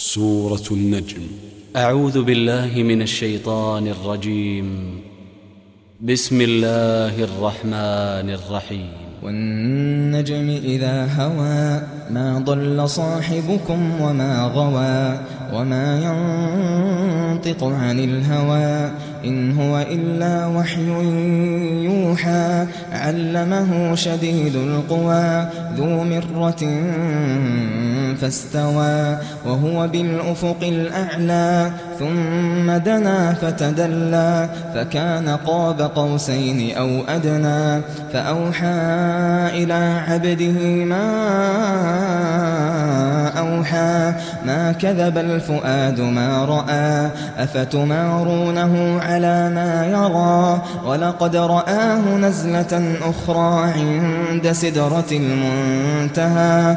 سورة النجم. أعوذ بالله من الشيطان الرجيم. بسم الله الرحمن الرحيم. والنجم إذا هوى ما ضل صاحبكم وما غوى وما ينطق عن الهوى إن هو إلا وحي يوحى علمه شديد القوى ذو مرة فاستوى وهو بالأفق الأعلى ثم دنا فتدلى فكان قاب قوسين أو أدنى فأوحى إلى عبده ما أوحى ما كذب الفؤاد ما رأى أفتمارونه على ما يرى ولقد رآه نزلة أخرى عند سدرة المنتهى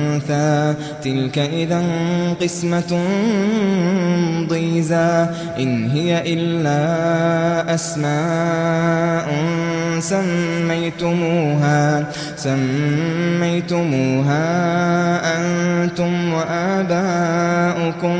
تلك إذا قسمة ضيزى. إن هي إلا أسماء سميتموها. سميتموها أنتم وآباؤكم.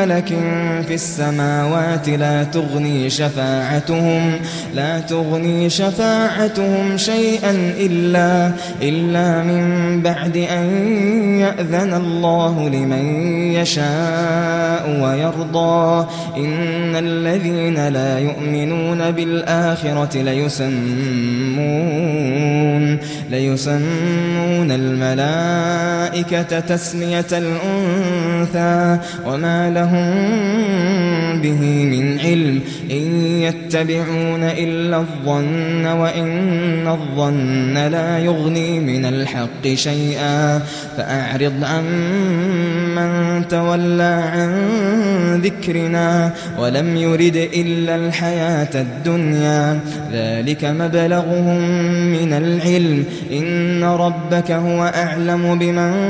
ملك في السماوات لا تغني شفاعتهم لا تغني شفاعتهم شيئا إلا إلا من بعد أن يأذن الله لمن يشاء ويرضى. إن الذين لا يؤمنون بالآخرة ليسمون ليسمون الملائكة تسمية الأنثى وما لهم به من علم إن يتبعون إلا الظن وإن الظن لا يغني من الحق شيئا فأعرض عن من تولى عن ذكرنا ولم يرد إلا الحياة الدنيا ذلك مبلغهم من العلم إن ربك هو أعلم بمن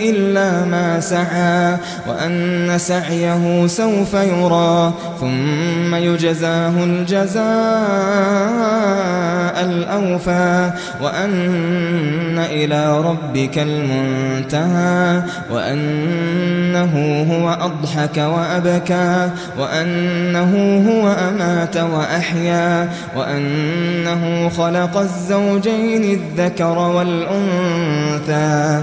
إلا ما سعى وأن سعيه سوف يرى ثم يجزاه الجزاء الأوفى وأن إلى ربك المنتهى وأنه هو أضحك وأبكى وأنه هو أمات وأحيا وأنه خلق الزوجين الذكر والأنثى.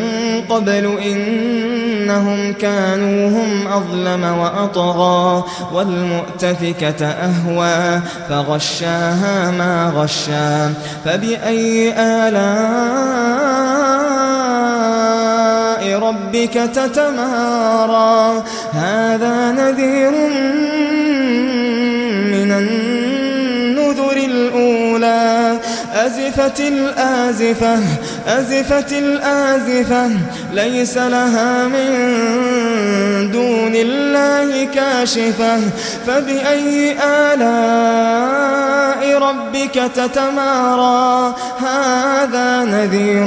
قبل إنهم كانوا هم أظلم وأطغى والمؤتفكة أهوى فغشاها ما غشا فبأي آلاء ربك تتمارى؟ هذا نذير أزفت الآزفة أزفت الآزفة ليس لها من دون الله كاشفة. فبأي آلاء ربك تتمارى؟ هذا نذير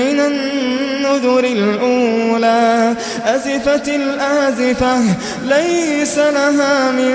من النذر الأولى. أزفت الآزفة ليس لها من